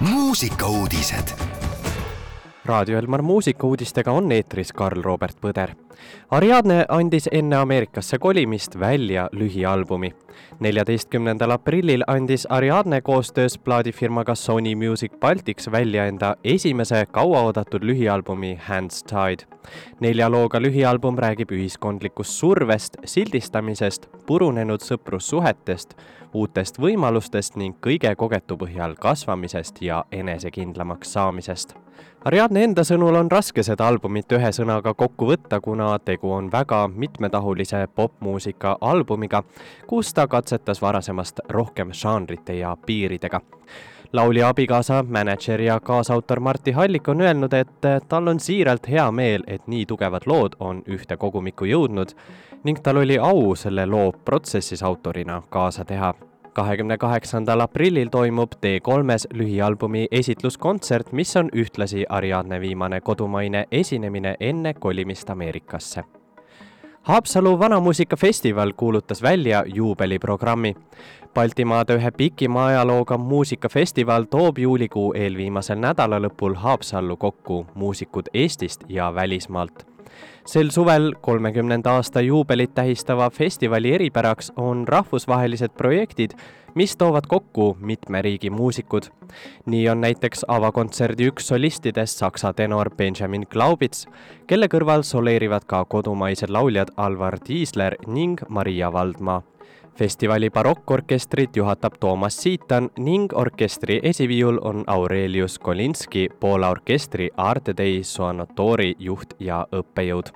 muusikauudised. raadio Elmar muusikauudistega on eetris Karl-Robert Põder. Ariadne andis enne Ameerikasse kolimist välja lühialbumi. neljateistkümnendal aprillil andis Ariadne koostöös plaadifirmaga Sony Music Baltics välja enda esimese kauaoodatud lühialbumi Hands Tied. nelja looga lühialbum räägib ühiskondlikust survest, sildistamisest, purunenud sõprussuhetest uutest võimalustest ning kõige kogetu põhjal kasvamisest ja enesekindlamaks saamisest. Ariadne enda sõnul on raske seda albumit ühe sõnaga kokku võtta, kuna tegu on väga mitmetahulise popmuusika albumiga, kus ta katsetas varasemast rohkem žanrite ja piiridega laulja abikaasa, mänedžer ja kaasautor Martti Hallik on öelnud, et tal on siiralt hea meel, et nii tugevad lood on ühte kogumikku jõudnud ning tal oli au selle loo protsessis autorina kaasa teha. kahekümne kaheksandal aprillil toimub T3-s lühialbumi esitluskontsert, mis on ühtlasi Ariadne viimane kodumaine esinemine enne kolimist Ameerikasse Haapsalu Vanamuusikafestival kuulutas välja juubeliprogrammi. Baltimaade ühe pikima ajalooga muusikafestival toob juulikuu eelviimasel nädalalõpul Haapsallu kokku muusikud Eestist ja välismaalt sel suvel kolmekümnenda aasta juubelit tähistava festivali eripäraks on rahvusvahelised projektid, mis toovad kokku mitme riigi muusikud. nii on näiteks avakontserdi üks solistidest saksa tenor Benjamin Glaubitz, kelle kõrval soleerivad ka kodumaised lauljad Alvar Tiisler ning Maria Valdmaa festivali barokkorkestrit juhatab Toomas Siitan ning orkestri esiviiul on Aurelius Kolinski, Poola orkestri Arte Dei Suonatori juht ja õppejõud.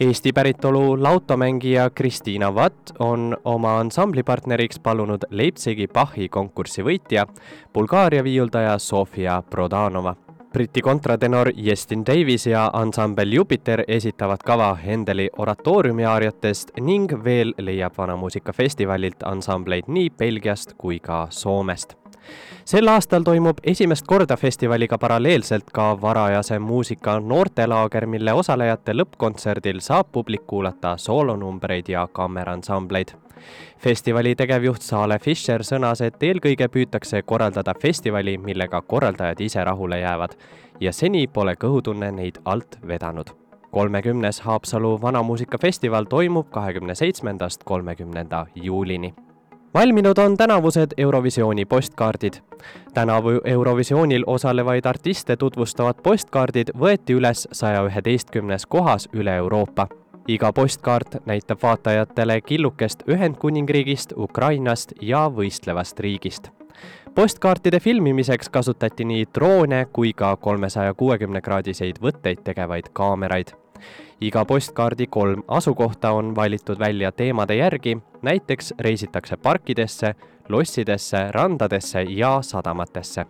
Eesti päritolu lautomängija Kristiina Vatt on oma ansamblipartneriks palunud Leipzigi Bachi konkursi võitja, Bulgaaria viiuldaja Sofia Prodanova Briti kontratenor Justin Davis ja ansambel Jupiter esitavad kava Hendeli oratooriumi aariatest ning veel leiab Vanamuusikafestivalilt ansambleid nii Belgiast kui ka Soomest. Sel aastal toimub esimest korda festivaliga paralleelselt ka varajase muusika noortelaager, mille osalejate lõppkontserdil saab publik kuulata soolonumbreid ja kaameransambleid festivali tegevjuht Saale Fischer sõnas, et eelkõige püütakse korraldada festivali, millega korraldajad ise rahule jäävad ja seni pole kõhutunne neid alt vedanud. kolmekümnes Haapsalu Vanamuusikafestival toimub kahekümne seitsmendast kolmekümnenda juulini valminud on tänavused Eurovisiooni postkaardid. tänavu Eurovisioonil osalevaid artiste tutvustavad postkaardid võeti üles saja üheteistkümnes kohas üle Euroopa iga postkaart näitab vaatajatele killukest Ühendkuningriigist, Ukrainast ja võistlevast riigist. postkaartide filmimiseks kasutati nii droone kui ka kolmesaja kuuekümne kraadiseid võtteid tegevaid kaameraid. iga postkaardi kolm asukohta on valitud välja teemade järgi, näiteks reisitakse parkidesse, lossidesse, randadesse ja sadamatesse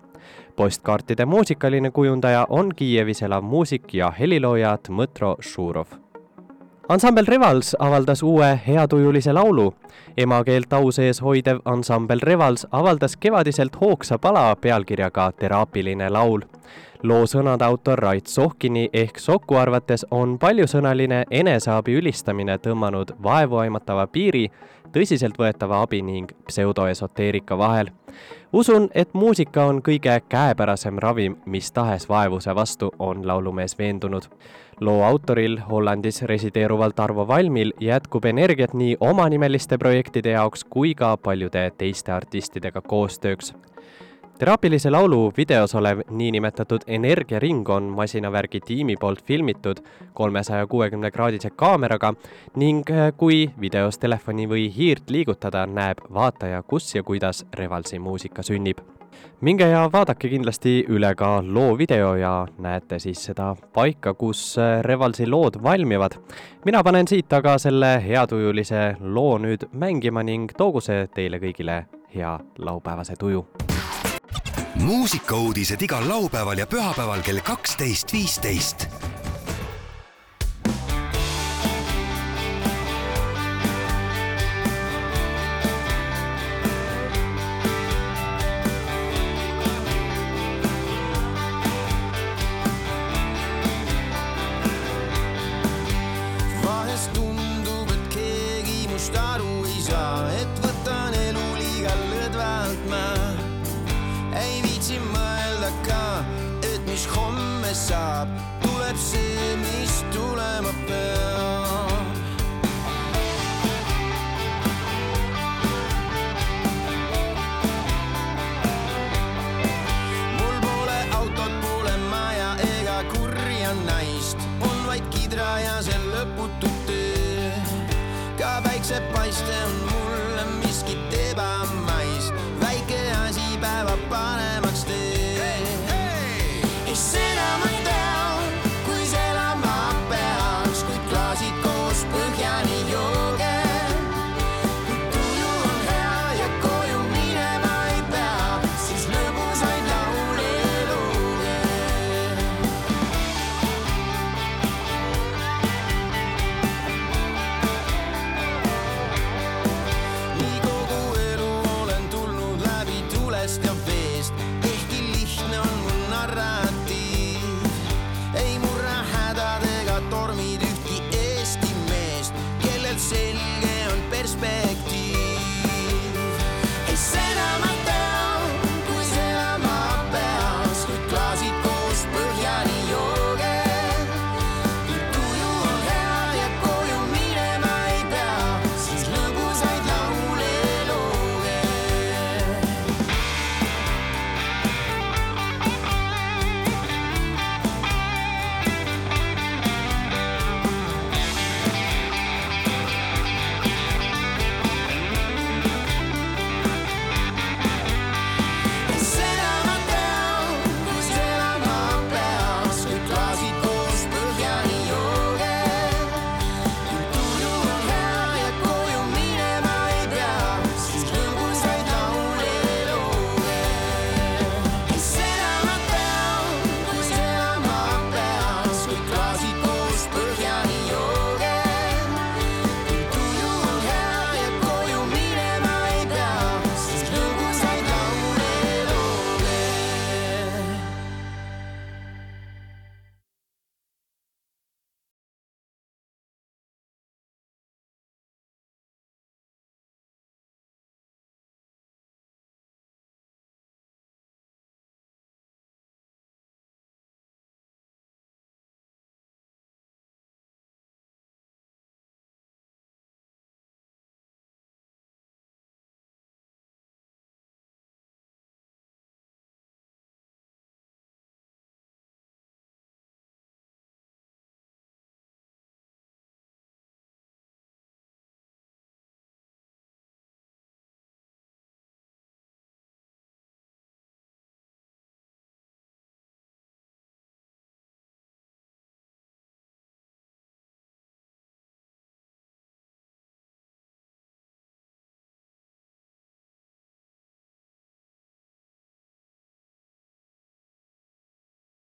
postkaartide muusikaline kujundaja on Kiievis elav muusik ja helilooja Dmõtro Šurov ansambel Revals avaldas uue heatujulise laulu. emakeelt au sees hoidev ansambel Revals avaldas kevadiselt hoogsa pala pealkirjaga Teraapiline laul. loo sõnade autor Rait Sohkini ehk Soku arvates on paljusõnaline eneseabi ülistamine tõmmanud vaevuaimatava piiri tõsiseltvõetava abi ning pseudoesoteerika vahel. usun, et muusika on kõige käepärasem ravim mis tahes vaevuse vastu, on laulumees veendunud loo autoril, Hollandis resideeruval Tarvo Valmil jätkub energiat nii omanimeliste projektide jaoks kui ka paljude teiste artistidega koostööks. teraapilise laulu videos olev niinimetatud energiaring on masinavärgi tiimi poolt filmitud kolmesaja kuuekümne kraadise kaameraga ning äh, kui videos telefoni või hiirt liigutada, näeb vaataja, kus ja kuidas Revalsi muusika sünnib minge ja vaadake kindlasti üle ka loo video ja näete siis seda paika, kus äh, Revalsi lood valmivad. mina panen siit aga selle heatujulise loo nüüd mängima ning toogu see teile kõigile hea laupäevase tuju. muusikauudised igal laupäeval ja pühapäeval kell kaksteist, viisteist minust aru ei saa, et võtan elu liiga lõdvalt ma. ei viitsi mõelda ka, et mis homme saab, tuleb see, mis tulema peab.